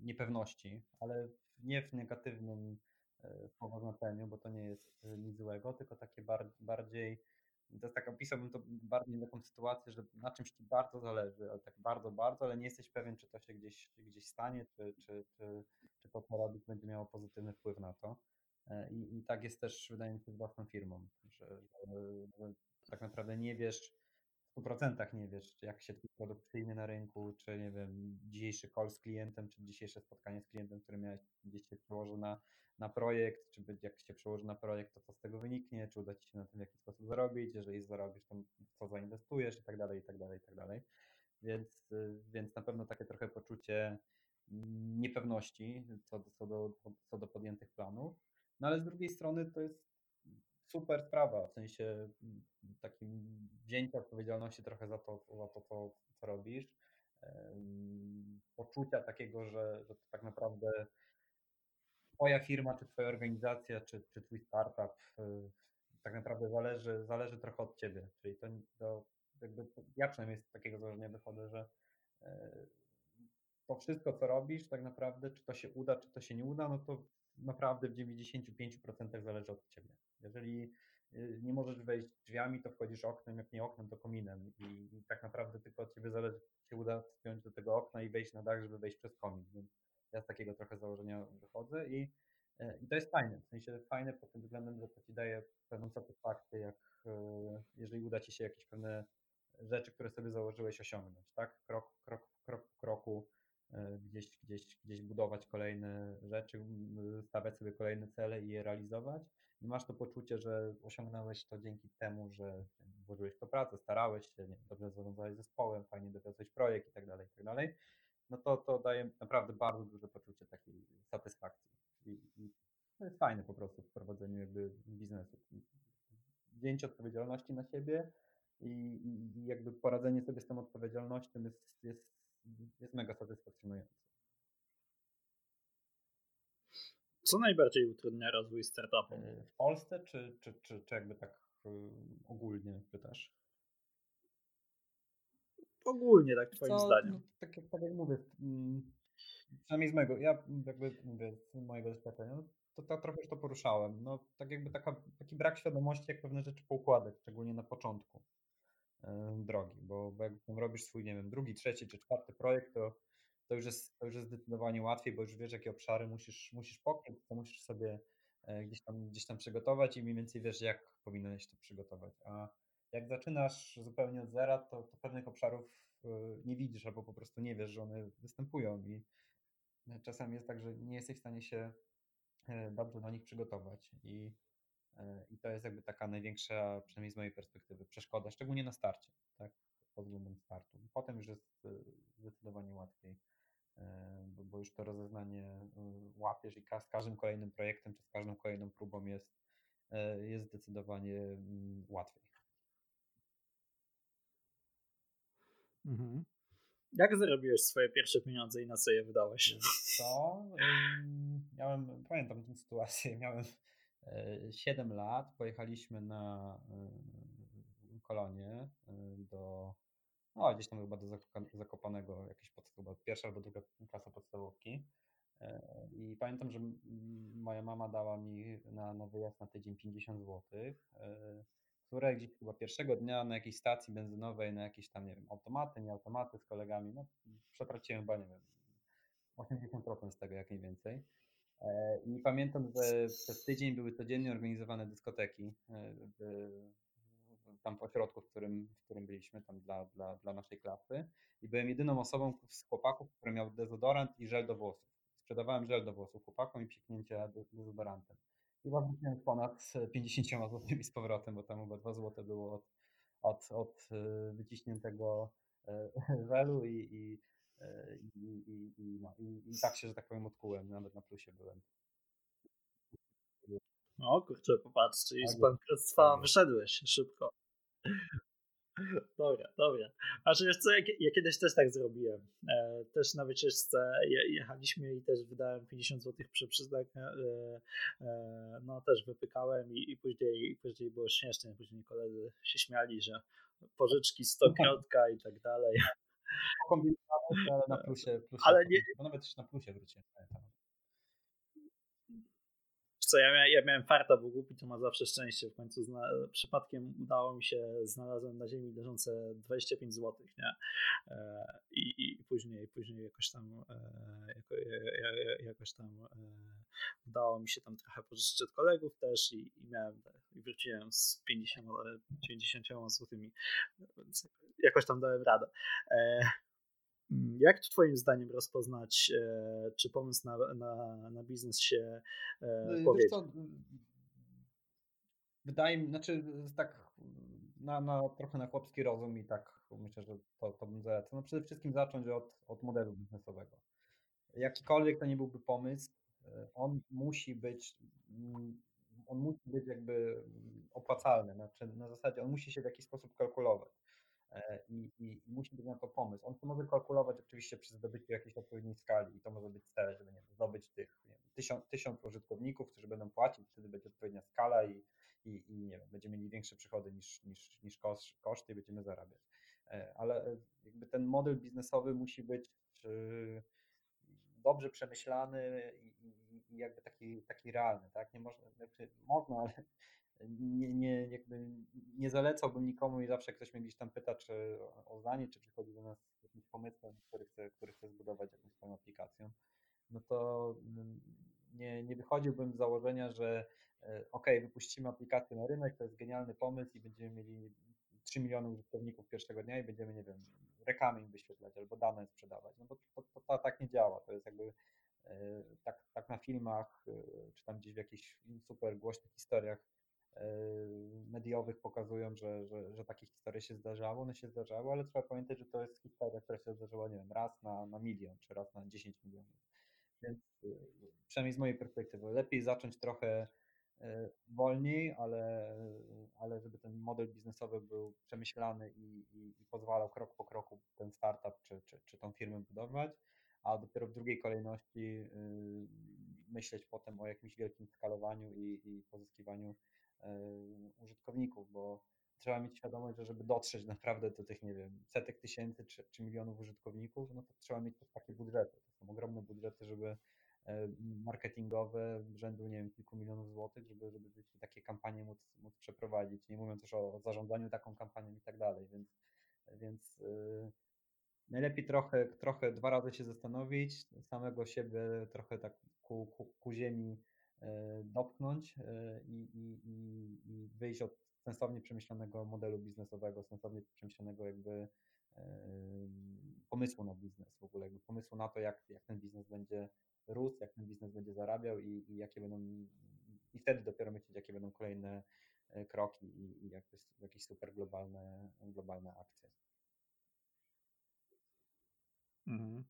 B: niepewności, ale nie w negatywnym słowa znaczeniu, bo to nie jest nic złego, tylko takie bardziej to tak, opisałbym to bardziej taką sytuację, że na czymś ci bardzo zależy, ale tak bardzo, bardzo, ale nie jesteś pewien, czy to się gdzieś, gdzieś stanie, czy, czy, czy, czy to, będzie miało pozytywny wpływ na to. E, I, i tak jest też, wydaje mi się, z własną firmą, że, że, tak naprawdę nie wiesz, 100% nie wiesz, jak się twój produkt przyjmie na rynku, czy nie wiem, dzisiejszy call z klientem, czy dzisiejsze spotkanie z klientem, który miałeś gdzieś się przełoży na, na projekt, czy jak się przełoży na projekt, to co z tego wyniknie, czy uda Ci się na tym w jakiś sposób zarobić, jeżeli zarobisz, to co zainwestujesz i tak dalej, i tak dalej, i tak dalej. Więc, więc na pewno takie trochę poczucie niepewności co do, co do, co do podjętych planów, no ale z drugiej strony to jest super sprawa, w sensie takim wzięcia odpowiedzialności trochę za to, za to co, co robisz, poczucia takiego, że, że to tak naprawdę Twoja firma, czy Twoja organizacja, czy, czy Twój startup y, tak naprawdę zależy, zależy trochę od Ciebie. Czyli to, to jakby ja przynajmniej z takiego założenia wychodzę, że y, to wszystko, co robisz, tak naprawdę, czy to się uda, czy to się nie uda, no to naprawdę w 95% zależy od Ciebie. Jeżeli y, nie możesz wejść drzwiami, to wchodzisz oknem, jak nie oknem, to kominem. I, i tak naprawdę tylko od Ciebie zależy, czy się uda wspiąć do tego okna i wejść na dach, żeby wejść przez komin. Więc ja z takiego trochę założenia wychodzę i, e, i to jest fajne. W sensie fajne pod tym względem, że to ci daje pewną satysfakcję, jak e, jeżeli uda ci się jakieś pewne rzeczy, które sobie założyłeś osiągnąć, tak? Krok, krok, krok po kroku gdzieś, gdzieś, gdzieś budować kolejne rzeczy, stawiać sobie kolejne cele i je realizować. Masz to poczucie, że osiągnąłeś to dzięki temu, że włożyłeś to pracę, starałeś się, nie, dobrze zarządzałeś zespołem, fajnie dowiozłeś projekt i tak dalej, i tak dalej no to, to daje naprawdę bardzo duże poczucie takiej satysfakcji. I, i to jest fajne po prostu w prowadzeniu jakby biznesu. Wzięcie odpowiedzialności na siebie i, i jakby poradzenie sobie z tą odpowiedzialnością jest, jest, jest mega satysfakcjonujące.
A: Co najbardziej utrudnia rozwój startupu?
B: W Polsce, czy, czy, czy, czy jakby tak y, ogólnie pytasz?
A: Ogólnie, tak twoim Co, zdaniem. No,
B: tak, jak, tak jak mówię, mm, przynajmniej z mojego, ja jakby mówię z mojego doświadczenia, no, to, to trochę już to poruszałem. No, tak jakby taka, taki brak świadomości, jak pewne rzeczy poukładać, szczególnie na początku e, drogi, bo, bo jak robisz swój, nie wiem, drugi, trzeci czy czwarty projekt, to to już jest, to już jest zdecydowanie łatwiej, bo już wiesz, jakie obszary musisz, musisz pokryć, co musisz sobie e, gdzieś tam, gdzieś tam przygotować i mniej więcej wiesz, jak powinieneś to przygotować. A jak zaczynasz zupełnie od zera, to, to pewnych obszarów e, nie widzisz albo po prostu nie wiesz, że one występują i e, czasami jest tak, że nie jesteś w stanie się dobrze do nich przygotować i, i to jest jakby taka największa, przynajmniej z mojej perspektywy, przeszkoda, szczególnie na starcie, tak, pod względem startu. Potem już jest zdecydowanie łatwiej. E, bo już to rozeznanie e, łapiesz i z każdym kolejnym projektem czy z każdą kolejną próbą jest, e, jest zdecydowanie mm, łatwiej.
A: Mhm. Jak zarobiłeś swoje pierwsze pieniądze i na co je wydałeś?
B: Co? Miałem, pamiętam tę sytuację, miałem 7 lat, pojechaliśmy na kolonię do no gdzieś tam chyba do Zakopanego, jakieś chyba pierwsza albo druga klasa podstawówki. E, I pamiętam, że moja mama dała mi na, na wyjazd na tydzień 50 zł, e, które gdzieś chyba pierwszego dnia na jakiejś stacji benzynowej, na jakieś tam, nie wiem, automaty, nie automaty z kolegami, no przetraciłem chyba, nie wiem, 80% z tego, jak mniej więcej. E, I pamiętam, że przez tydzień były codziennie organizowane dyskoteki w, tam w ośrodku, w którym, w którym byliśmy, tam dla, dla, dla naszej klasy. I byłem jedyną osobą z chłopaków, który miał dezodorant i żel do włosów. Sprzedawałem żel do włosów chłopakom i psiknięcia dezodorantem. I wróciłem ponad 50 zł z powrotem, bo tam chyba 2 zł było od, od, od e, wyciśniętego e, żelu i, i, e, i, i, i, no, i, i tak się, że tak powiem, odkułem. Nawet na plusie byłem.
A: No kurczę, popatrz, czyli z bankructwa tak wyszedłeś szybko. Dobra, dobra. A wiesz co, ja, ja, kiedyś też tak zrobiłem. E, też na wycieczce jechaliśmy i też wydałem 50 zł przy przyznak. E, e, no też wypykałem i, i, później, i później było śmiesznie. Później koledzy się śmiali, że pożyczki 100 krotka i tak dalej.
B: Kombinowałeś, ale na plusie. plusie ale nie... Bo nawet na plusie wróciłem
A: co, ja, ja miałem farta, bo głupi to ma zawsze szczęście. W końcu przypadkiem udało mi się, znalazłem na ziemi leżące 25 zł, nie? E, I, i później, później jakoś tam e, jako, jakoś tam e, udało mi się tam trochę pożyczyć od kolegów też i, i miałem i wróciłem z 50, 90 złotymi, więc jakoś tam dałem radę. Mm, jak to Twoim zdaniem rozpoznać, e, czy pomysł na, na, na biznes się e, no powiedzie? Co,
B: wydaje mi znaczy tak na, na, trochę na chłopski rozum i tak myślę, że to, to bym zalecał. No przede wszystkim zacząć od, od modelu biznesowego. Jakikolwiek to nie byłby pomysł, e, on musi być mm, on musi być jakby opłacalny, znaczy na zasadzie on musi się w jakiś sposób kalkulować. E, i, i, musi być na to pomysł. On to może kalkulować oczywiście przy zdobyciu jakiejś odpowiedniej skali i to może być cel, żeby nie wiem, zdobyć tych nie wiem, tysiąc, tysiąc użytkowników, którzy będą płacić, wtedy będzie odpowiednia skala i, i, i nie wiem, będziemy mieli większe przychody niż, niż, niż koszt, koszty i będziemy zarabiać. E, ale e, jakby ten model biznesowy musi być dobrze przemyślany i, i, i jakby taki, taki realny, tak? Nie można, znaczy można, ale nie, nie, jakby nie zalecałbym nikomu i zawsze ktoś mnie gdzieś tam pyta, czy o zdanie, czy przychodzi do nas z jakimś pomysłem, który chce, który chce zbudować jakąś swoją aplikacją, no to mm, nie, nie wychodziłbym z założenia, że e, ok, wypuścimy aplikację na rynek, to jest genialny pomysł i będziemy mieli 3 miliony użytkowników pierwszego dnia i będziemy, nie wiem, reklamy im wyświetlać albo dane sprzedawać. No bo to, to, to tak nie działa. To jest jakby e, tak, tak na filmach, e, czy tam gdzieś w jakichś super głośnych historiach mediowych pokazują, że, że, że takie historie się zdarzały, one się zdarzały, ale trzeba pamiętać, że to jest historia, która się zdarzyła, nie wiem, raz na, na milion, czy raz na 10 milionów. więc przynajmniej z mojej perspektywy, lepiej zacząć trochę wolniej, ale, ale żeby ten model biznesowy był przemyślany i, i, i pozwalał krok po kroku ten startup czy, czy, czy tą firmę budować, a dopiero w drugiej kolejności myśleć potem o jakimś wielkim skalowaniu i, i pozyskiwaniu użytkowników, bo trzeba mieć świadomość, że żeby dotrzeć naprawdę do tych, nie wiem, setek tysięcy czy, czy milionów użytkowników, no to trzeba mieć też takie budżety. To są ogromne budżety, żeby e, marketingowe rzędu, nie wiem, kilku milionów złotych, żeby, żeby takie kampanie móc, móc przeprowadzić. Nie mówiąc już o zarządzaniu taką kampanią i tak dalej, więc, więc yy, najlepiej trochę, trochę dwa razy się zastanowić, samego siebie trochę tak ku, ku, ku ziemi yy, dopchnąć yy, i, i, i wyjść od sensownie przemyślanego modelu biznesowego, sensownie przemyślanego jakby pomysłu na biznes w ogóle, jakby pomysłu na to, jak, jak ten biznes będzie rósł, jak ten biznes będzie zarabiał i, i jakie będą, i wtedy dopiero myśleć, jakie będą kolejne e, kroki i, i jakieś, jakieś super globalne, globalne akcje.
A: Mhm.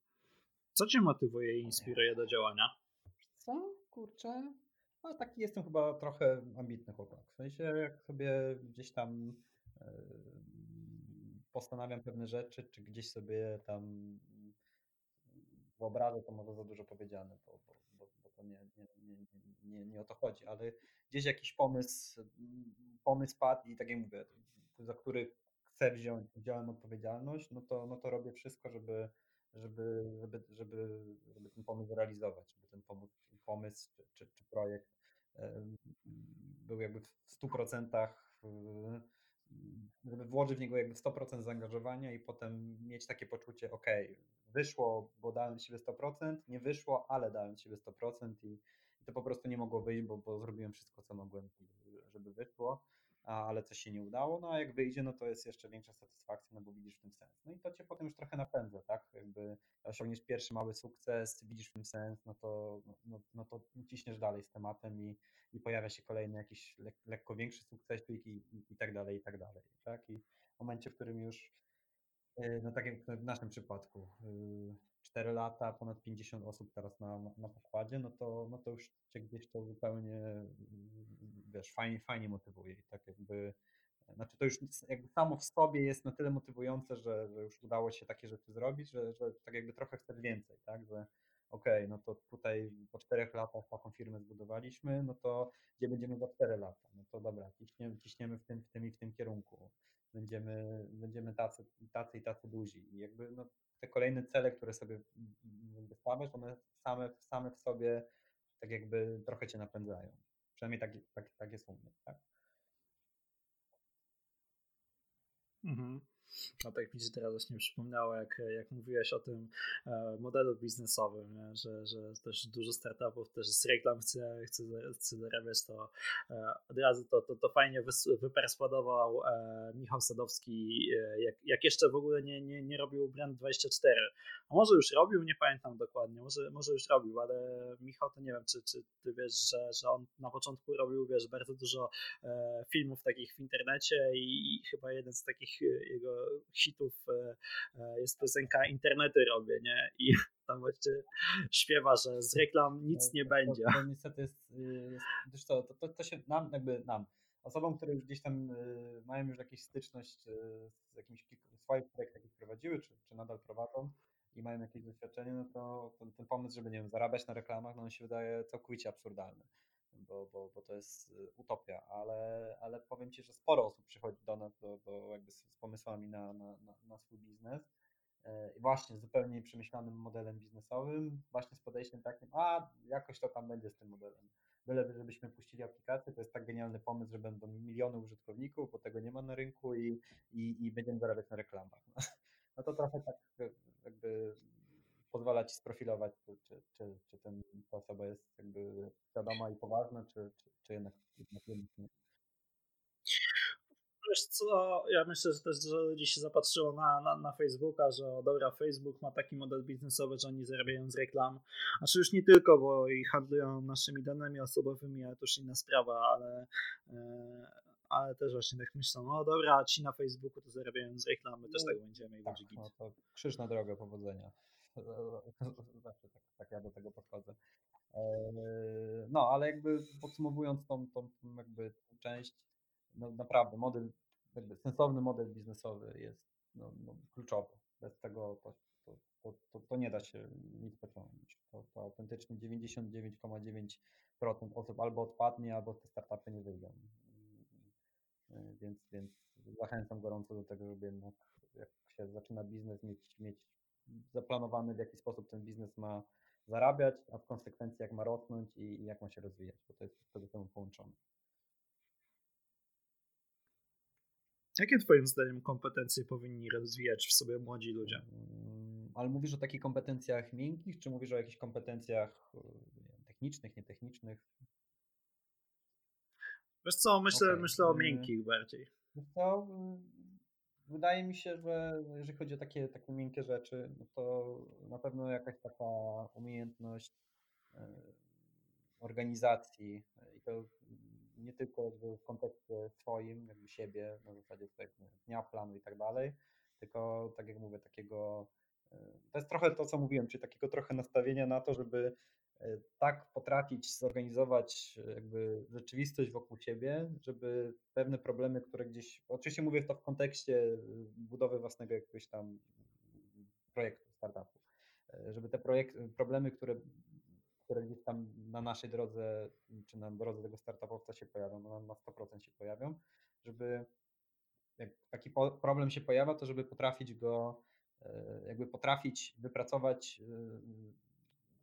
A: Co Cię motywuje i inspiruje do działania?
B: Co? Kurczę, a taki jestem chyba trochę ambitny chłopak. W sensie, jak sobie gdzieś tam postanawiam pewne rzeczy, czy gdzieś sobie tam wyobrażę, to może za dużo powiedziane, bo, bo, bo, bo to nie, nie, nie, nie, nie o to chodzi, ale gdzieś jakiś pomysł, pomysł padł i tak jak mówię, za który chcę wziąć, wziąłem odpowiedzialność, no to, no to robię wszystko, żeby, żeby, żeby, żeby, żeby ten pomysł realizować, żeby ten pomysł czy, czy, czy projekt był jakby w 100% żeby włożyć w niego jakby 100% zaangażowania i potem mieć takie poczucie, ok, wyszło, bo dałem siebie 100%, nie wyszło, ale dałem siebie 100% i, i to po prostu nie mogło wyjść, bo, bo zrobiłem wszystko, co mogłem, żeby wyszło ale coś się nie udało, no a jak wyjdzie, no to jest jeszcze większa satysfakcja, no bo widzisz w tym sens. No i to cię potem już trochę napędza, tak? Jakby osiągniesz pierwszy mały sukces, widzisz w tym sens, no to, no, no, no to ciśniesz dalej z tematem i, i pojawia się kolejny jakiś lek, lekko większy sukces i, i, i tak dalej, i tak dalej, tak? I w momencie, w którym już, y, no tak jak w naszym przypadku, 4 y, lata, ponad 50 osób teraz na, na pokładzie, no to, no to już cię gdzieś to zupełnie wiesz, fajnie, fajnie motywuje i tak jakby, znaczy to już jakby samo w sobie jest na tyle motywujące, że, że już udało się takie rzeczy zrobić, że, że tak jakby trochę chcesz więcej, tak, że okej, okay, no to tutaj po czterech latach taką firmę zbudowaliśmy, no to gdzie będziemy za cztery lata? No to dobra, ciśniemy, ciśniemy w tym, w tym i w tym kierunku. Będziemy, będziemy tacy, tacy i tacy duzi. I jakby no, te kolejne cele, które sobie wystawiasz, one same, same w sobie tak jakby trochę cię napędzają. Przynajmniej tak, tak, tak u mnie. Tak?
A: Mhm. No tak mi się teraz właśnie przypomniało, jak, jak mówiłeś o tym e, modelu biznesowym, nie? Że, że też dużo startupów też z reklam chce, chce, chce zarabiać, to e, od razu to, to, to fajnie wyperswadował e, Michał Sadowski, jak, jak jeszcze w ogóle nie, nie, nie robił Brand24. A może już robił, nie pamiętam dokładnie, może, może już robił, ale Michał to nie wiem, czy, czy ty wiesz, że, że on na początku robił, wiesz, bardzo dużo filmów takich w internecie i, i chyba jeden z takich jego hitów e, e, jest piosenka Internety robię, nie? I tam właśnie śpiewa, że z reklam nic nie będzie.
B: To, to niestety jest, y, jest to, to, to się nam, jakby nam, osobom, które już gdzieś tam y, mają już jakąś styczność y, z jakimiś swoich projektach, jakie prowadziły, czy, czy nadal prowadzą i mają jakieś doświadczenie, no to ten, ten pomysł, żeby nie wiem, zarabiać na reklamach, no on się wydaje całkowicie absurdalny bo, bo, bo to jest y, utopia, ale, ale powiem Ci, że sporo osób przychodzi do nas do jakby z, z pomysłami na, na, na, na swój biznes e, i właśnie z zupełnie przemyślanym modelem biznesowym, właśnie z podejściem takim, a jakoś to tam będzie z tym modelem. Byle, żebyśmy puścili aplikację, to jest tak genialny pomysł, że będą miliony użytkowników, bo tego nie ma na rynku i, i, i będziemy zarabiać na reklamach. No, no to trochę tak jakby pozwala ci sprofilować, czy, czy, czy, czy ten, ta osoba jest jakby świadoma i poważna, czy, czy, czy jednak, jednak nie.
A: Wiesz co, ja myślę, że też dużo ludzi się zapatrzyło na, na, na Facebooka, że o, dobra, Facebook ma taki model biznesowy, że oni zarabiają z reklam. Znaczy już nie tylko, bo i handlują naszymi danymi osobowymi, ale to już inna sprawa, ale, e, ale też właśnie tak myślą, o dobra, ci na Facebooku to zarabiają z reklamy, też no, tak będziemy i
B: tak,
A: będzie
B: no to krzyż na drogę powodzenia. Zawsze tak, tak ja do tego podchodzę. No, ale jakby podsumowując tą, tą, jakby część, no naprawdę model, jakby sensowny model biznesowy jest no, no, kluczowy. Bez tego to, to, to, to, to nie da się nic pociągnąć. To, to autentycznie 99,9% osób albo odpadnie, albo te startupy nie wyjdą. Więc, więc zachęcam gorąco do tego, żeby jednak jak się zaczyna biznes, mieć, mieć zaplanowany, w jaki sposób ten biznes ma zarabiać, a w konsekwencji jak ma rosnąć i, i jak ma się rozwijać, bo to jest wtedy temu połączone.
A: Jakie Twoim zdaniem kompetencje powinni rozwijać w sobie młodzi ludzie?
B: Mm, ale mówisz o takich kompetencjach miękkich, czy mówisz o jakichś kompetencjach technicznych, nietechnicznych?
A: Wiesz co, myślę, okay. myślę o mm. miękkich bardziej.
B: Wiesz co, wydaje mi się, że jeżeli chodzi o takie, takie miękkie rzeczy, no to na pewno jakaś taka umiejętność e, organizacji i to nie tylko w kontekście swoim, jakby siebie, na zasadzie swojego dnia, planu i tak dalej, tylko tak jak mówię, takiego, e, to jest trochę to, co mówiłem, czyli takiego trochę nastawienia na to, żeby e, tak potrafić zorganizować jakby rzeczywistość wokół siebie, żeby pewne problemy, które gdzieś, oczywiście mówię to w kontekście budowy własnego jakiegoś tam projektu, startupu, e, żeby te projekt, problemy, które które gdzieś tam na naszej drodze, czy na drodze tego startupowca się pojawią, no na 100% się pojawią, żeby jak taki problem się pojawia, to żeby potrafić go, e, jakby potrafić wypracować e,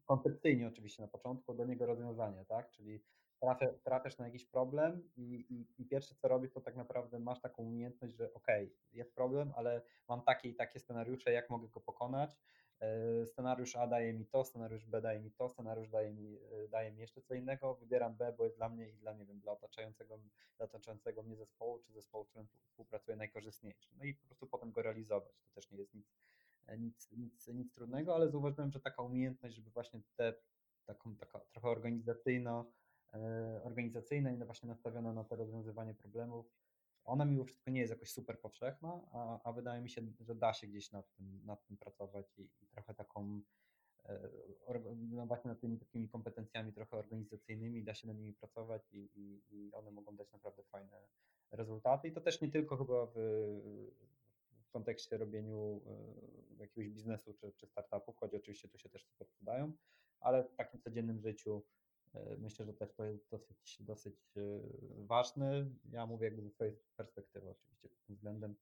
B: koncepcyjnie oczywiście na początku do niego rozwiązanie, tak? Czyli trafia, trafiasz na jakiś problem i, i, i, pierwsze co robisz, to tak naprawdę masz taką umiejętność, że ok, jest problem, ale mam takie i takie scenariusze, jak mogę go pokonać, E, scenariusz A daje mi to, scenariusz B daje mi to, scenariusz daje mi, e, daje mi jeszcze co innego, wybieram B, bo jest dla mnie i dla, nie wiem, dla otaczającego, dla otaczającego mnie zespołu, czy zespołu, z którym współpracuję najkorzystniejszy. No i po prostu potem go realizować. To też nie jest nic, nic, nic, nic trudnego, ale zauważyłem, że taka umiejętność, żeby właśnie te, taką, taka trochę organizacyjna, organizacyjna i właśnie nastawiona na to rozwiązywanie problemów, ona mimo wszystko nie jest jakoś super powszechna, a, a wydaje mi się, że da się gdzieś nad tym, nad tym pracować i, i trochę taką, e, no właśnie nad tymi takimi kompetencjami trochę organizacyjnymi, da się nad nimi pracować i, i, i one mogą dać naprawdę fajne rezultaty. I to też nie tylko chyba w kontekście robieniu e, jakiegoś biznesu czy, czy startupu, choć oczywiście tu się też super przydają, ale w takim codziennym życiu E, myślę, że też to jest dosyć, dosyć e, ważne. Ja mówię jakby ze swojej perspektywy oczywiście pod tym względem.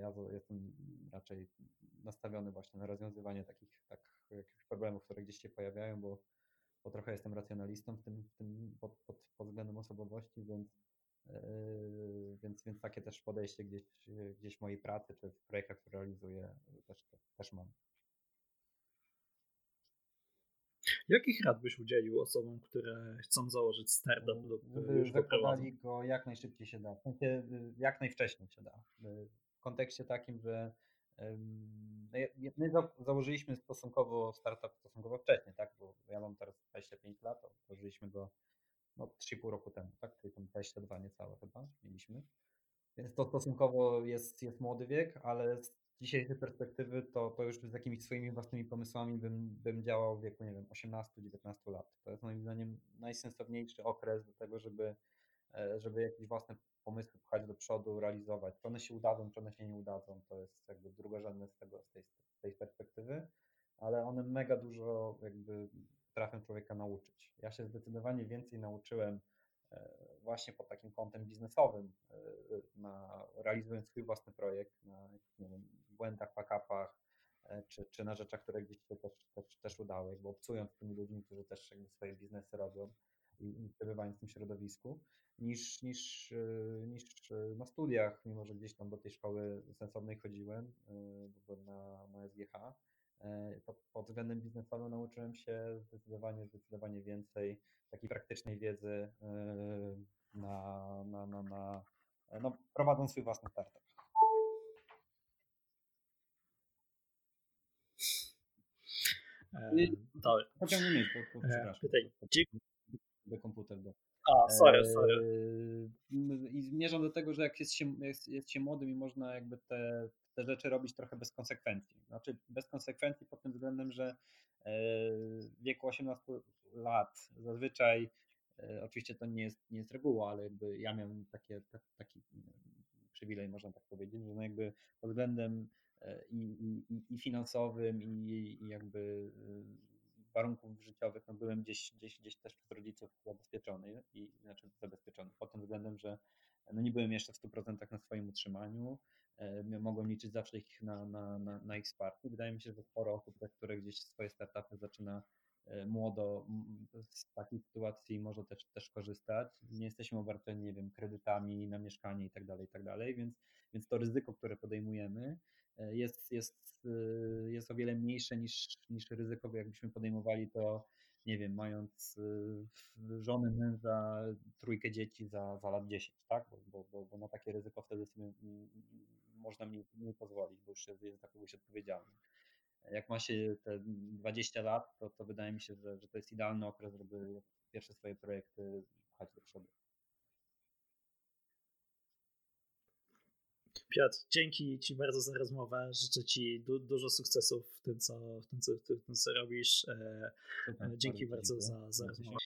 B: Ja jestem raczej nastawiony właśnie na rozwiązywanie takich tak, jakichś problemów, które gdzieś się pojawiają, bo, bo trochę jestem racjonalistą w tym, w tym pod, pod, pod względem osobowości, więc, więc, więc takie też podejście gdzieś, gdzieś w mojej pracy czy w projektach, które realizuję też, też mam.
A: Jakich rad byś udzielił osobom, które chcą założyć startup lub
B: Żeby zakładali go jak najszybciej się da, y, jak najwcześniej się da. Y, w kontekście takim, że no my założyliśmy stosunkowo startup stosunkowo wcześnie, tak, bo ja mam teraz 25 lat, założyliśmy go no, 3,5 roku temu, tak, czyli tam 22 niecałe chyba mieliśmy. Więc to stosunkowo jest, jest młody wiek, ale z dzisiejszej perspektywy to, to już z jakimiś swoimi własnymi pomysłami bym, bym działał w wieku, nie wiem, 18-19 lat. To jest moim zdaniem najsensowniejszy okres do tego, żeby, e, żeby jakieś własne pomysły pchać do przodu, realizować. Czy one się udadzą, czy one się nie udadzą, to jest jakby drugorzędne z, tego, z, tej, z tej perspektywy, ale one mega dużo jakby potrafią człowieka nauczyć. Ja się zdecydowanie więcej nauczyłem E, właśnie pod takim kątem biznesowym, e, na, realizując swój własny projekt, na wiem, błędach, pakapach, e, czy, czy na rzeczach, które gdzieś się też, też, też udały, bo obcując z tymi ludźmi, którzy też jakby swoje biznesy robią i, i przebywając w tym środowisku, niż, niż, niż na studiach, mimo że gdzieś tam do tej szkoły sensownej chodziłem, bo na, na SGH, to pod względem biznesowym nauczyłem się zdecydowanie, zdecydowanie więcej takiej praktycznej wiedzy yy, na, na, na, na no, prowadząc swój własny startup.
A: Dobra.
B: Pociągnij myśl, bo, bo, przepraszam. Do komputer. Do.
A: A, sorry, sorry.
B: I zmierzam do tego, że jak jest się, jest, jest się młodym i można jakby te, te rzeczy robić trochę bez konsekwencji. Znaczy bez konsekwencji pod tym względem, że w wieku 18 lat zazwyczaj, oczywiście to nie jest, nie jest reguła, ale jakby ja miałem takie, taki przywilej, można tak powiedzieć, że no jakby pod względem i, i, i finansowym, i, i jakby warunków życiowych, no byłem gdzieś, gdzieś, gdzieś też przez rodziców zabezpieczony i znaczy zabezpieczony pod tym względem, że no nie byłem jeszcze w 100% na swoim utrzymaniu, e, mogłem liczyć zawsze ich na, na, na, na ich wsparcie. Wydaje mi się, że sporo osób, które gdzieś swoje startupy zaczyna e, młodo z takiej sytuacji może też, też korzystać. Nie jesteśmy obarczeni, nie wiem, kredytami na mieszkanie i tak dalej, i tak dalej, więc, więc to ryzyko, które podejmujemy, E, jest, jest, jest o wiele mniejsze niż, niż ryzyko, jakbyśmy podejmowali to, nie wiem, mając e, żony, męża, trójkę dzieci za, za lat 10, tak? Bo, bo, bo na takie ryzyko wtedy sobie można mi nie pozwolić, bo już jest za kogoś odpowiedzialny. Jak ma się te 20 lat, to, to wydaje mi się, że, że to jest idealny okres, żeby pierwsze swoje projekty pchać do przodu.
A: Piotr, dzięki Ci bardzo za rozmowę. Życzę Ci du dużo sukcesów w tym, co, w tym, co, w tym, co robisz. E, dzięki bardzo za, za rozmowę.